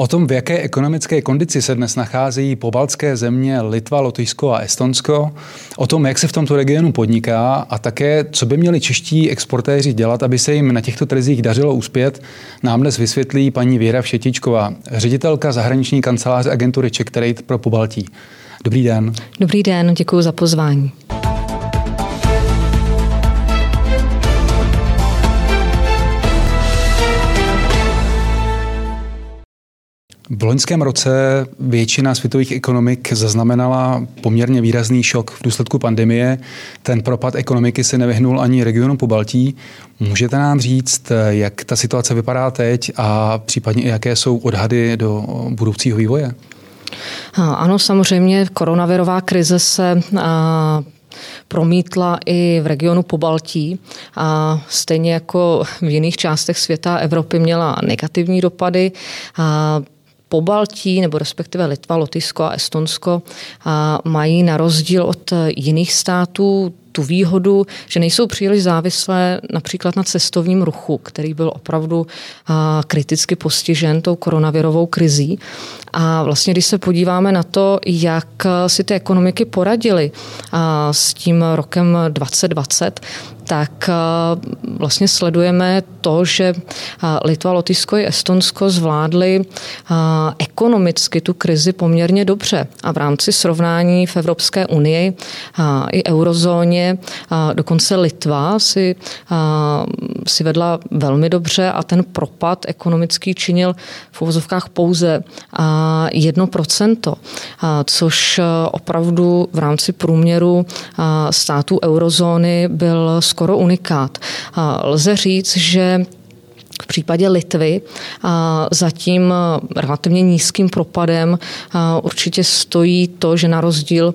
O tom, v jaké ekonomické kondici se dnes nacházejí pobaltské země Litva, Lotyšsko a Estonsko, o tom, jak se v tomto regionu podniká a také, co by měli čeští exportéři dělat, aby se jim na těchto trzích dařilo uspět, nám dnes vysvětlí paní Věra Všetičková, ředitelka zahraniční kanceláře agentury Czech Trade pro Pobaltí. Dobrý den. Dobrý den, děkuji za pozvání. V loňském roce většina světových ekonomik zaznamenala poměrně výrazný šok v důsledku pandemie. Ten propad ekonomiky se nevyhnul ani regionu po Baltí. Můžete nám říct, jak ta situace vypadá teď a případně jaké jsou odhady do budoucího vývoje? Ano, samozřejmě koronavirová krize se promítla i v regionu Pobaltí a stejně jako v jiných částech světa Evropy měla negativní dopady. A Pobaltí, nebo respektive Litva, Lotyšsko a Estonsko mají na rozdíl od jiných států tu výhodu, že nejsou příliš závislé například na cestovním ruchu, který byl opravdu kriticky postižen tou koronavirovou krizí. A vlastně, když se podíváme na to, jak si ty ekonomiky poradily s tím rokem 2020, tak vlastně sledujeme to, že Litva, Lotyšsko i Estonsko zvládly ekonomicky tu krizi poměrně dobře. A v rámci srovnání v Evropské unii i eurozóně dokonce Litva si, si vedla velmi dobře a ten propad ekonomický činil v uvozovkách pouze 1%, což opravdu v rámci průměru států eurozóny byl skoro unikát. Lze říct, že v případě Litvy za tím relativně nízkým propadem určitě stojí to, že na rozdíl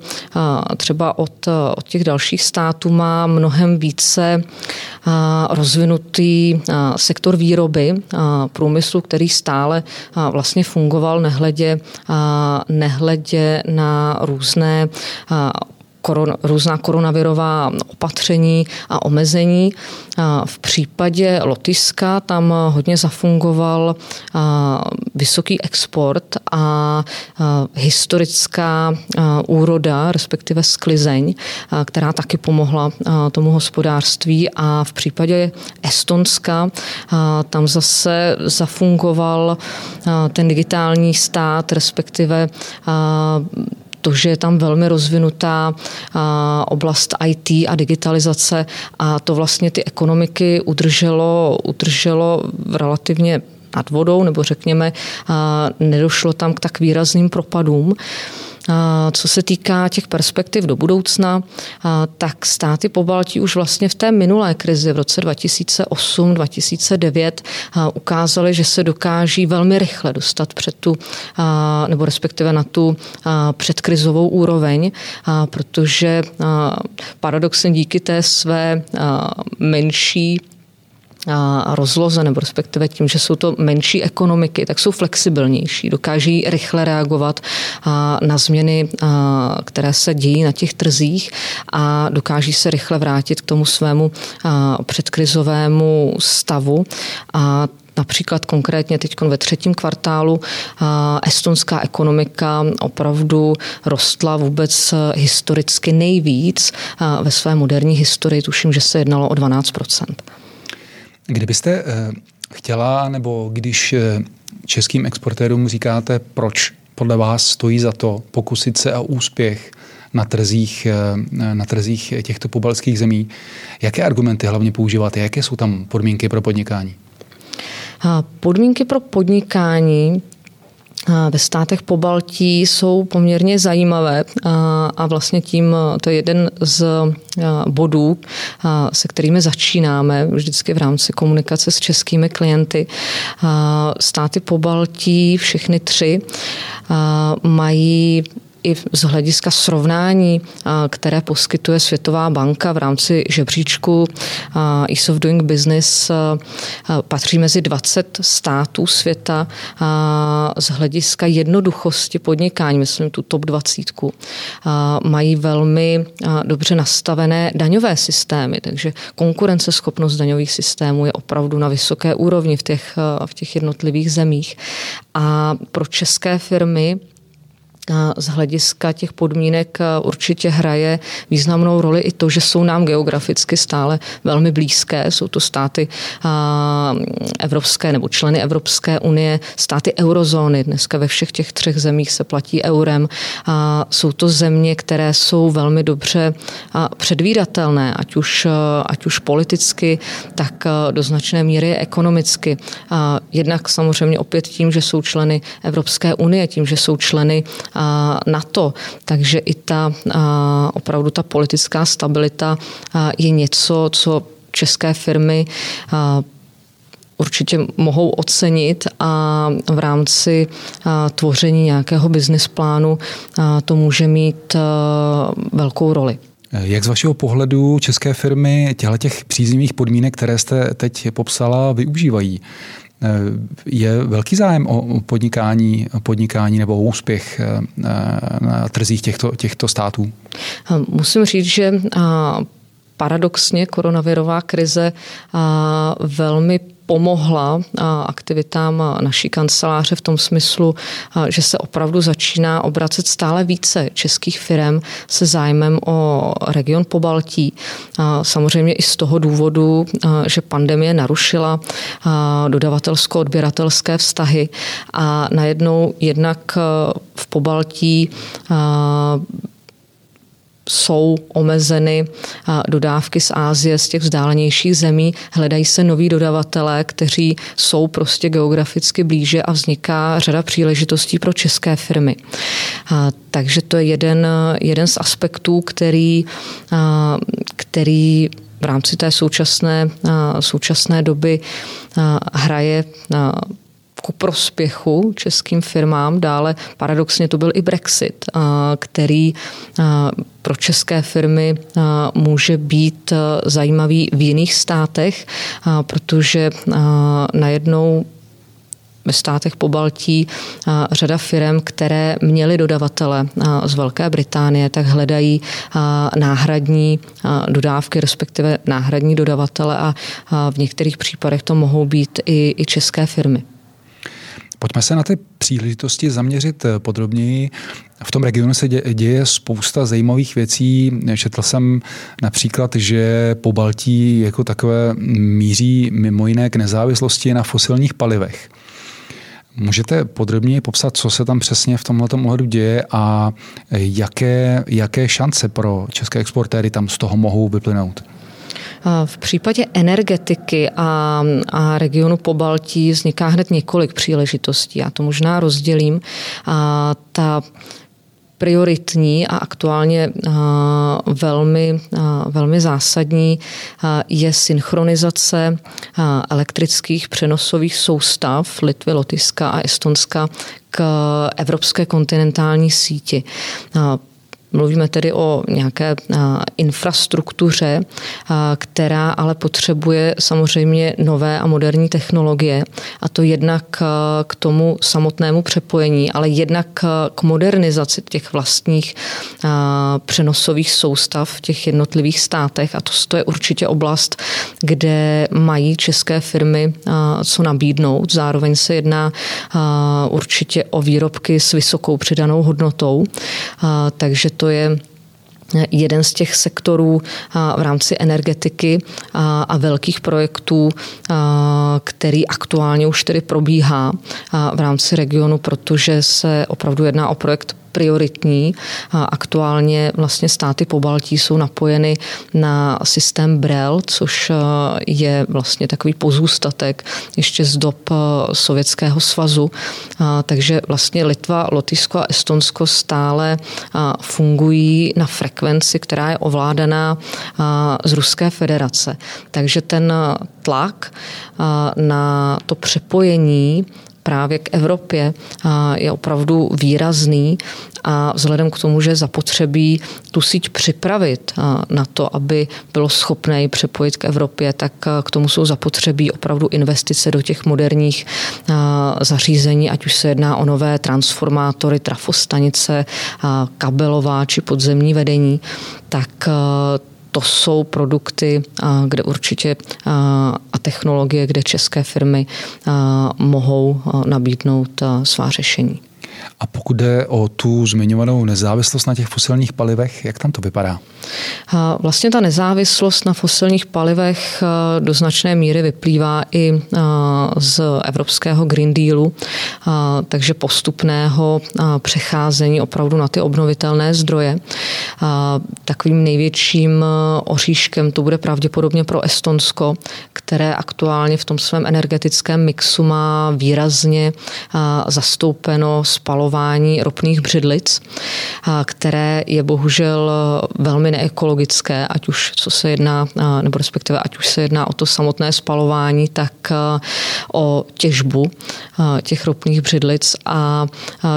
třeba od, od těch dalších států má mnohem více rozvinutý sektor výroby průmyslu, který stále vlastně fungoval nehledě, nehledě na různé koron, různá koronavirová opatření a omezení. V případě Lotyšska tam hodně zafungoval vysoký export a historická úroda, respektive sklizeň, která taky pomohla tomu hospodářství a v případě Estonska tam zase zafungoval ten digitální stát, respektive to, že je tam velmi rozvinutá oblast IT a digitalizace a to vlastně ty ekonomiky udrželo, udrželo relativně nad vodou, nebo řekněme, nedošlo tam k tak výrazným propadům. Co se týká těch perspektiv do budoucna, tak státy po Baltí už vlastně v té minulé krizi v roce 2008-2009 ukázaly, že se dokáží velmi rychle dostat před tu, nebo respektive na tu předkrizovou úroveň, protože paradoxně díky té své menší rozloze, nebo respektive tím, že jsou to menší ekonomiky, tak jsou flexibilnější, dokáží rychle reagovat na změny, které se dějí na těch trzích a dokáží se rychle vrátit k tomu svému předkrizovému stavu. A Například konkrétně teď ve třetím kvartálu estonská ekonomika opravdu rostla vůbec historicky nejvíc ve své moderní historii. Tuším, že se jednalo o 12 Kdybyste eh, chtěla, nebo když eh, českým exportérům říkáte, proč podle vás stojí za to pokusit se o úspěch na trzích, eh, na trzích těchto pobalských zemí, jaké argumenty hlavně používáte? Jaké jsou tam podmínky pro podnikání? Podmínky pro podnikání ve státech po Baltí jsou poměrně zajímavé a vlastně tím to je jeden z bodů, se kterými začínáme vždycky v rámci komunikace s českými klienty. Státy po Baltí, všechny tři, mají i z hlediska srovnání, které poskytuje Světová banka v rámci žebříčku Ease of Doing Business, patří mezi 20 států světa z hlediska jednoduchosti podnikání, myslím tu top 20. Mají velmi dobře nastavené daňové systémy, takže konkurenceschopnost daňových systémů je opravdu na vysoké úrovni v těch, v těch jednotlivých zemích. A pro české firmy z hlediska těch podmínek určitě hraje významnou roli i to, že jsou nám geograficky stále velmi blízké. Jsou to státy Evropské nebo členy Evropské unie, státy eurozóny. Dneska ve všech těch třech zemích se platí eurem. Jsou to země, které jsou velmi dobře předvídatelné, ať už, ať už politicky, tak do značné míry ekonomicky. Jednak samozřejmě opět tím, že jsou členy Evropské unie, tím, že jsou členy NATO. Takže i ta opravdu ta politická stabilita je něco, co české firmy určitě mohou ocenit a v rámci tvoření nějakého business plánu to může mít velkou roli. Jak z vašeho pohledu české firmy těchto těch příznivých podmínek, které jste teď popsala, využívají? Eh, je velký zájem o podnikání, podnikání nebo o úspěch eh, na trzích těchto, těchto států? Musím říct, že paradoxně koronavirová krize velmi pomohla aktivitám naší kanceláře v tom smyslu, že se opravdu začíná obracet stále více českých firm se zájmem o region Pobaltí. Samozřejmě i z toho důvodu, že pandemie narušila dodavatelsko-odběratelské vztahy a najednou jednak v Pobaltí jsou omezeny dodávky z Ázie, z těch vzdálenějších zemí. Hledají se noví dodavatelé, kteří jsou prostě geograficky blíže a vzniká řada příležitostí pro české firmy. Takže to je jeden, jeden z aspektů, který, který v rámci té současné, současné doby hraje ku prospěchu českým firmám. Dále paradoxně to byl i Brexit, který pro české firmy může být zajímavý v jiných státech, protože najednou ve státech po Baltí řada firm, které měly dodavatele z Velké Británie, tak hledají náhradní dodávky, respektive náhradní dodavatele a v některých případech to mohou být i, i české firmy. Pojďme se na ty příležitosti zaměřit eh, podrobněji. V tom regionu se děje spousta zajímavých věcí. Četl jsem například, že po Baltí jako takové míří mimo jiné k nezávislosti na fosilních palivech. Můžete podrobněji popsat, co se tam přesně v tomhle ohledu děje a jaké, jaké šance pro české exportéry tam z toho mohou vyplynout? V případě energetiky a, a regionu po Baltí vzniká hned několik příležitostí. Já to možná rozdělím. A ta prioritní a aktuálně velmi, velmi zásadní je synchronizace elektrických přenosových soustav Litvy, Lotyšska a Estonska k evropské kontinentální síti. Mluvíme tedy o nějaké infrastruktuře, která ale potřebuje samozřejmě nové a moderní technologie a to jednak k tomu samotnému přepojení, ale jednak k modernizaci těch vlastních přenosových soustav v těch jednotlivých státech a to, to je určitě oblast, kde mají české firmy co nabídnout. Zároveň se jedná určitě o výrobky s vysokou přidanou hodnotou, takže to je jeden z těch sektorů v rámci energetiky a velkých projektů, který aktuálně už tedy probíhá v rámci regionu, protože se opravdu jedná o projekt prioritní. Aktuálně vlastně státy po Baltí jsou napojeny na systém BREL, což eh, je vlastně takový pozůstatek ještě z dob eh, Sovětského svazu. Takže vlastně Litva, Lotyšsko a Estonsko stále fungují na frekvenci, která je ovládaná z Ruské federace. Takže ten tlak na to přepojení právě k Evropě je opravdu výrazný. A vzhledem k tomu, že zapotřebí tu síť připravit na to, aby bylo schopné ji přepojit k Evropě, tak k tomu jsou zapotřebí opravdu investice do těch moderních zařízení, ať už se jedná o nové transformátory, trafostanice, kabelová či podzemní vedení, tak to jsou produkty, kde určitě a technologie, kde české firmy mohou nabídnout svá řešení. A pokud jde o tu zmiňovanou nezávislost na těch fosilních palivech, jak tam to vypadá? Vlastně ta nezávislost na fosilních palivech do značné míry vyplývá i z evropského Green Dealu, takže postupného přecházení opravdu na ty obnovitelné zdroje. Takovým největším oříškem to bude pravděpodobně pro Estonsko, které aktuálně v tom svém energetickém mixu má výrazně zastoupeno spalování ropných břidlic, které je bohužel velmi neekologické, ať už co se jedná, nebo respektive ať už se jedná o to samotné spalování, tak o těžbu těch ropných břidlic a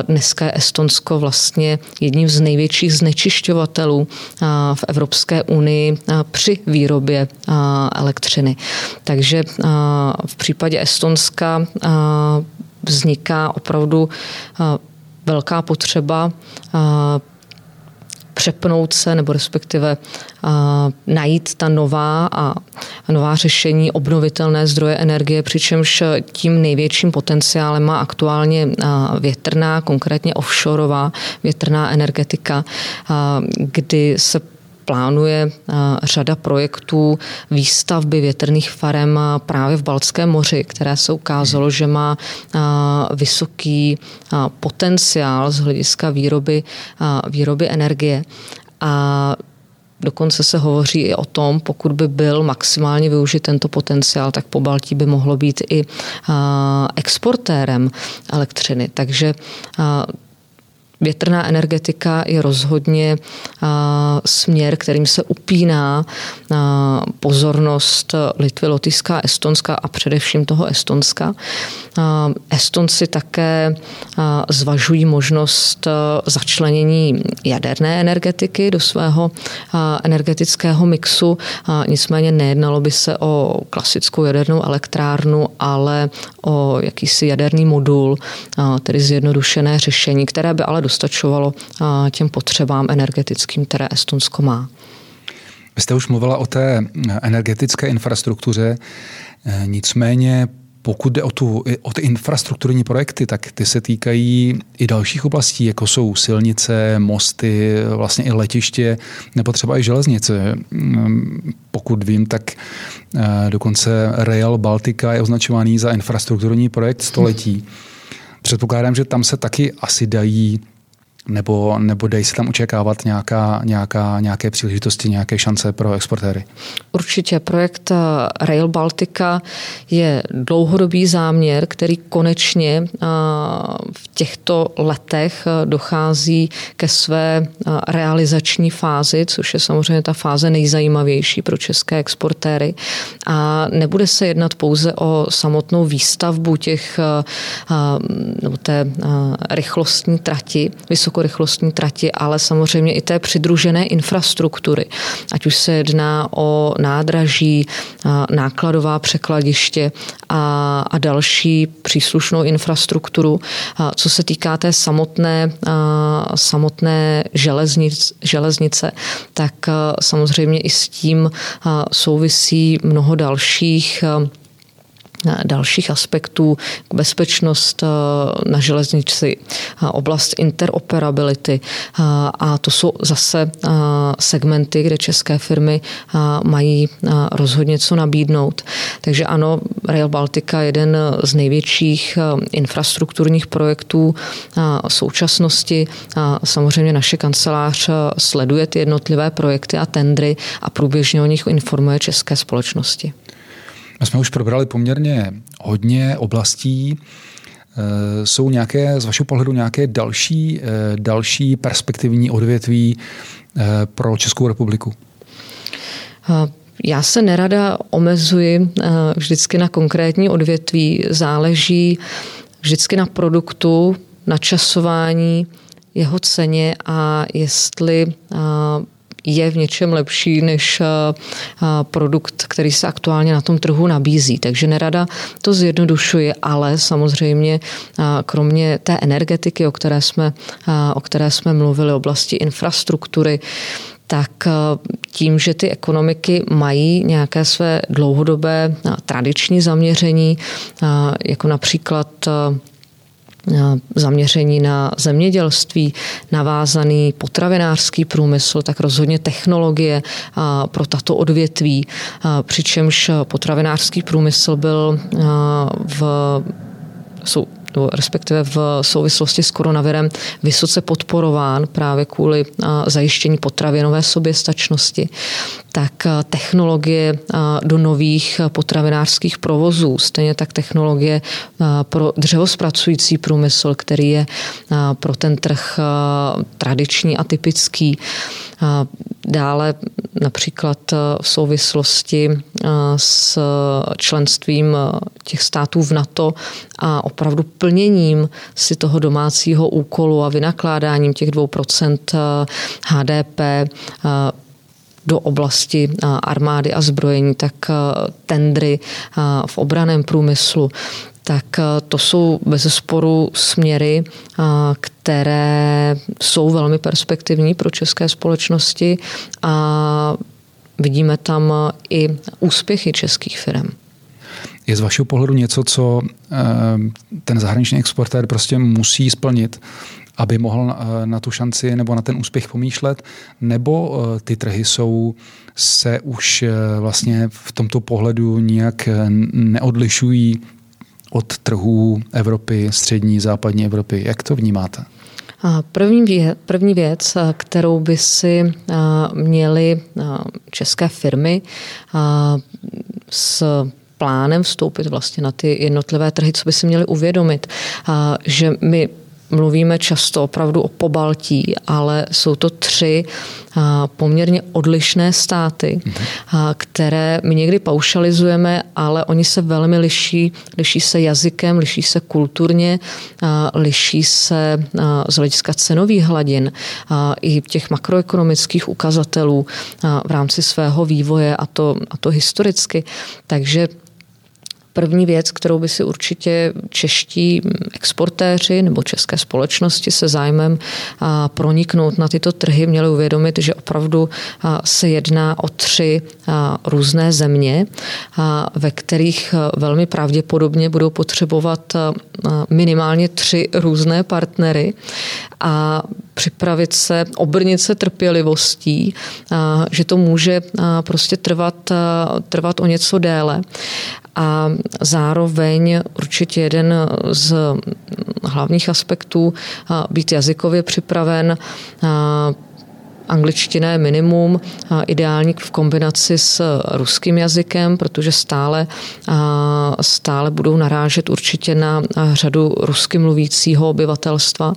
dneska je Estonsko vlastně jedním z největších znečišťovatelů v Evropské unii při výrobě elektřiny. Takže v případě Estonska vzniká opravdu velká potřeba přepnout se, nebo respektive najít ta nová a nová řešení obnovitelné zdroje energie, přičemž tím největším potenciálem má aktuálně větrná, konkrétně offshoreová větrná energetika, kdy se plánuje eh, řada projektů výstavby větrných farem eh, právě v Baltském moři, které se ukázalo, že má eh, vysoký potenciál z hlediska výroby, výroby energie. A Dokonce se hovoří i o tom, pokud by byl maximálně využit tento potenciál, tak po Baltí by mohlo být i exportérem elektřiny. Takže Větrná energetika je rozhodně směr, kterým se upíná pozornost Litvy, Lotyšska, Estonska a především toho Estonska. Estonci také zvažují možnost začlenění jaderné energetiky do svého energetického mixu. Nicméně nejednalo by se o klasickou jadernou elektrárnu, ale o jakýsi jaderný modul, tedy zjednodušené řešení, které by ale dostačovalo těm potřebám energetickým, které Estonsko má. Vy jste už mluvila o té energetické infrastruktuře, e, nicméně pokud jde o, tu, o ty infrastrukturní projekty, tak ty se týkají i dalších oblastí, jako jsou silnice, mosty, vlastně i letiště, nebo třeba i železnice. Mm, pokud vím, tak e, dokonce Rail Baltica je označovaný za infrastrukturní projekt století. Předpokládám, že tam se taky asi dají nebo, nebo dají se tam očekávat nějaká, nějaká, nějaké příležitosti, nějaké šance pro exportéry? Určitě. Projekt eh, Rail Baltica je dlouhodobý záměr, který konečně eh, v těchto letech eh, dochází ke své realizační fázi, což je samozřejmě ta fáze nejzajímavější pro české exportéry. A nebude se jednat pouze o samotnou výstavbu těch, nebo té rychlostní trati, vysoko vysokorychlostní trati, ale samozřejmě i té přidružené infrastruktury. Ať už se jedná o nádraží, nákladová překladiště a, a další příslušnou infrastrukturu. Co se týká té samotné, samotné železnic, železnice, tak samozřejmě i s tím souvisí mnoho dalších dalších aspektů, bezpečnost eh, na železnici, eh, oblast interoperability eh, a to jsou zase segmenty, kde české firmy mají rozhodně co nabídnout. Takže ano, Rail Baltica je jeden z největších infrastrukturních projektů současnosti. Samozřejmě naše kancelář sleduje ty jednotlivé projekty a tendry a průběžně o nich informuje české společnosti. My jsme už probrali poměrně hodně oblastí. Eh, jsou nějaké, z vašeho pohledu, nějaké další, eh, další perspektivní odvětví eh, pro Českou republiku? Já se nerada omezuji vždycky na konkrétní odvětví. Záleží vždycky na produktu, na časování, jeho ceně a jestli je v něčem lepší než produkt, který se aktuálně na tom trhu nabízí. Takže nerada to zjednodušuje, ale samozřejmě kromě té energetiky, o které jsme, o které jsme mluvili, oblasti infrastruktury, tak tím, že ty ekonomiky mají nějaké své dlouhodobé tradiční zaměření, jako například zaměření na zemědělství, navázaný potravinářský průmysl, tak rozhodně technologie pro tato odvětví, přičemž potravinářský průmysl byl v jsou respektive v souvislosti s koronavirem vysoce podporován právě kvůli zajištění potravinové soběstačnosti, tak technologie do nových potravinářských provozů, stejně tak technologie pro dřevospracující průmysl, který je pro ten trh tradiční a typický. Dále například v souvislosti s členstvím těch států v NATO a opravdu plněním si toho domácího úkolu a vynakládáním těch 2% HDP do oblasti armády a zbrojení, tak tendry v obraném průmyslu, tak to jsou bez sporu směry, které jsou velmi perspektivní pro české společnosti a vidíme tam i úspěchy českých firm. Je z vašeho pohledu něco, co eh, ten zahraniční exportér prostě musí splnit, aby mohl eh, na tu šanci nebo na ten úspěch pomýšlet, nebo eh, ty trhy jsou se už vlastně v tomto pohledu nijak neodlišují od trhů Evropy, střední, západní Evropy. Jak to vnímáte? První věc, první věc, kterou by si měly české firmy s plánem vstoupit vlastně na ty jednotlivé trhy, co by si měli uvědomit, že my mluvíme často opravdu o pobaltí, ale jsou to tři poměrně odlišné státy, které my někdy paušalizujeme, ale oni se velmi liší. Liší se jazykem, liší se kulturně, liší se z hlediska cenových hladin i těch makroekonomických ukazatelů v rámci svého vývoje a to, a to historicky. Takže První věc, kterou by si určitě čeští exportéři nebo české společnosti se zájmem proniknout na tyto trhy měli uvědomit, že opravdu se jedná o tři různé země, ve kterých velmi pravděpodobně budou potřebovat minimálně tři různé partnery. A připravit se, obrnit se trpělivostí, že to může prostě trvat, trvat o něco déle. A zároveň určitě jeden z hlavních aspektů být jazykově připraven Angličtina je minimum, ideální v kombinaci s ruským jazykem, protože stále, stále budou narážet určitě na řadu rusky mluvícího obyvatelstva,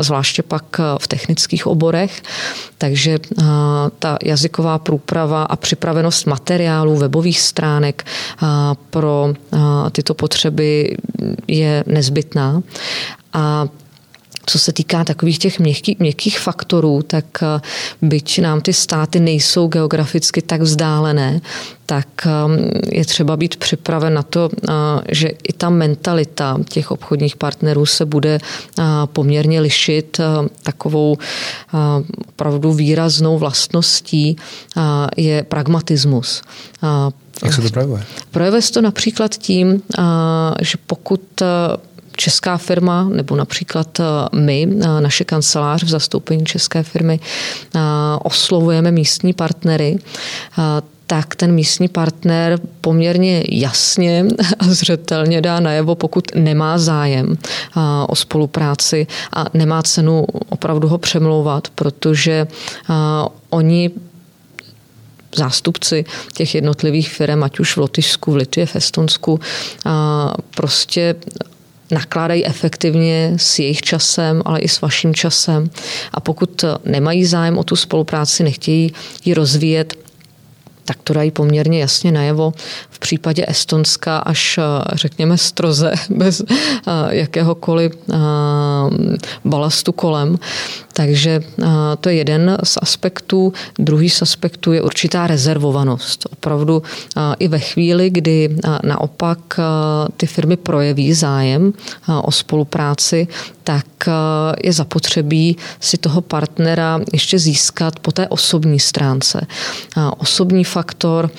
zvláště pak v technických oborech. Takže ta jazyková průprava a připravenost materiálů, webových stránek pro tyto potřeby je nezbytná. A co se týká takových těch měkký, měkkých faktorů, tak eh, byť nám ty státy nejsou geograficky tak vzdálené, tak ehm, je třeba být připraven na to, eh, že i ta mentalita těch obchodních partnerů se bude eh, poměrně lišit. Takovou opravdu výraznou vlastností je pragmatismus. Jak se to projevuje? Projevuje se to například tím, že pokud česká firma nebo například eh, my, eh, naše kancelář v zastoupení české firmy, eh, oslovujeme místní partnery, tak ten místní partner poměrně jasně a zřetelně dá najevo, pokud nemá zájem o spolupráci a nemá cenu opravdu ho přemlouvat, protože oni zástupci těch jednotlivých firm, ať už v Lotyšsku, v Litvě, v Estonsku, prostě nakládají efektivně s jejich časem, ale i s vaším časem. A pokud nemají zájem o tu spolupráci, nechtějí ji rozvíjet, tak to dají poměrně jasně najevo v případě Estonska až řekněme stroze bez jakéhokoliv balastu kolem. Takže to je jeden z aspektů. Druhý z aspektů je určitá rezervovanost. Opravdu i ve chvíli, kdy naopak ty firmy projeví zájem o spolupráci, tak je zapotřebí si toho partnera ještě získat po té osobní stránce. Osobní faktor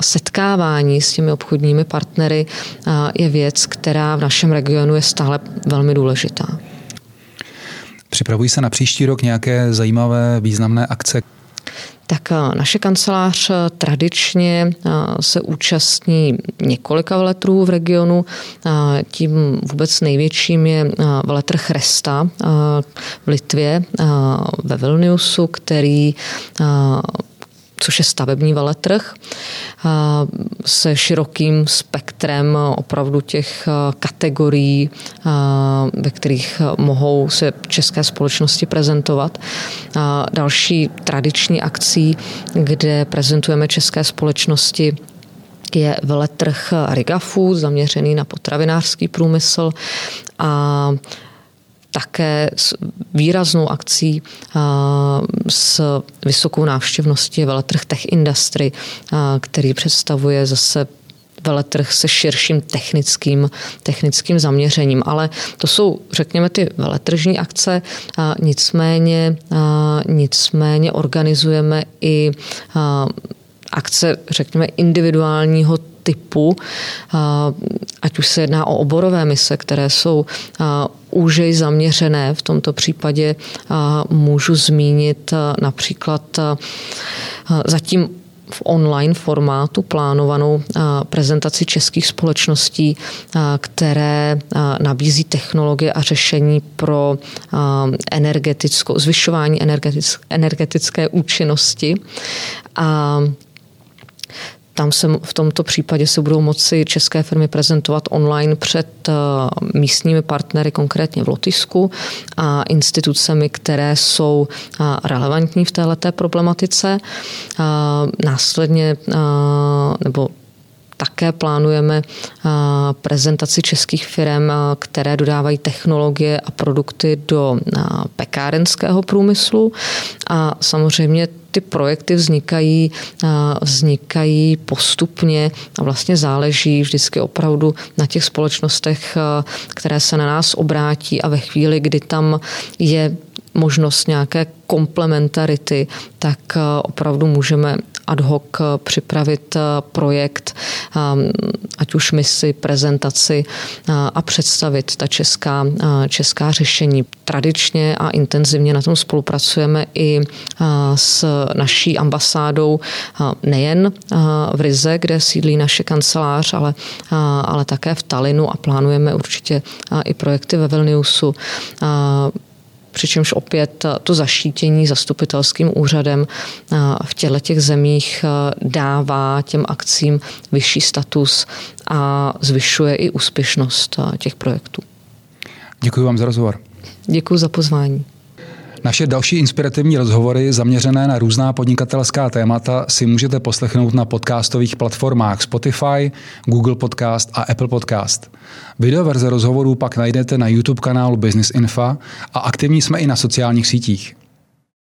setkávání s těmi obchodními partnery je věc, která v našem regionu je stále velmi důležitá. Připravují se na příští rok nějaké zajímavé, významné akce? Tak eh, naše kancelář eh, tradičně eh, se účastní několika veletrů v regionu. Tím vůbec největším je veletr Chresta v Litvě ve Vilniusu, který což je stavební veletrh se širokým spektrem opravdu těch kategorií, ve kterých mohou se české společnosti prezentovat. Další tradiční akcí, kde prezentujeme české společnosti, je veletrh Riga Food, zaměřený na potravinářský průmysl a také s výraznou akcí s vysokou návštěvností veletrh Tech Industry, který představuje zase veletrh se širším technickým, technickým zaměřením. Ale to jsou, řekněme, ty veletržní akce, a nicméně, a nicméně organizujeme i akce, řekněme, individuálního typu, ať už se jedná o oborové mise, které jsou úžej zaměřené. V tomto případě můžu zmínit například zatím v online formátu plánovanou prezentaci českých společností, které nabízí technologie a řešení pro energetickou, zvyšování energetické účinnosti. A tam se v tomto případě se budou moci české firmy prezentovat online před eh, místními partnery, konkrétně v Lotisku a institucemi, které jsou eh, relevantní v této problematice. Eh, následně nebo také plánujeme prezentaci českých firm, které dodávají technologie a produkty do pekárenského průmyslu a samozřejmě ty projekty vznikají, vznikají postupně a vlastně záleží vždycky opravdu na těch společnostech, které se na nás obrátí a ve chvíli, kdy tam je možnost nějaké komplementarity, tak opravdu můžeme ad hoc připravit projekt, ať už misi, prezentaci a představit ta česká, česká řešení. Tradičně a intenzivně na tom spolupracujeme i s naší ambasádou nejen v Rize, kde sídlí naše kancelář, ale, ale také v Talinu a plánujeme určitě i projekty ve Vilniusu přičemž opět to zašítění zastupitelským úřadem v těchto těch zemích dává těm akcím vyšší status a zvyšuje i úspěšnost těch projektů. Děkuji vám za rozhovor. Děkuji za pozvání. Naše další inspirativní rozhovory zaměřené na různá podnikatelská témata si můžete poslechnout na podcastových platformách Spotify, Google Podcast a Apple Podcast. Videoverze rozhovorů pak najdete na YouTube kanálu Business Info a aktivní jsme i na sociálních sítích.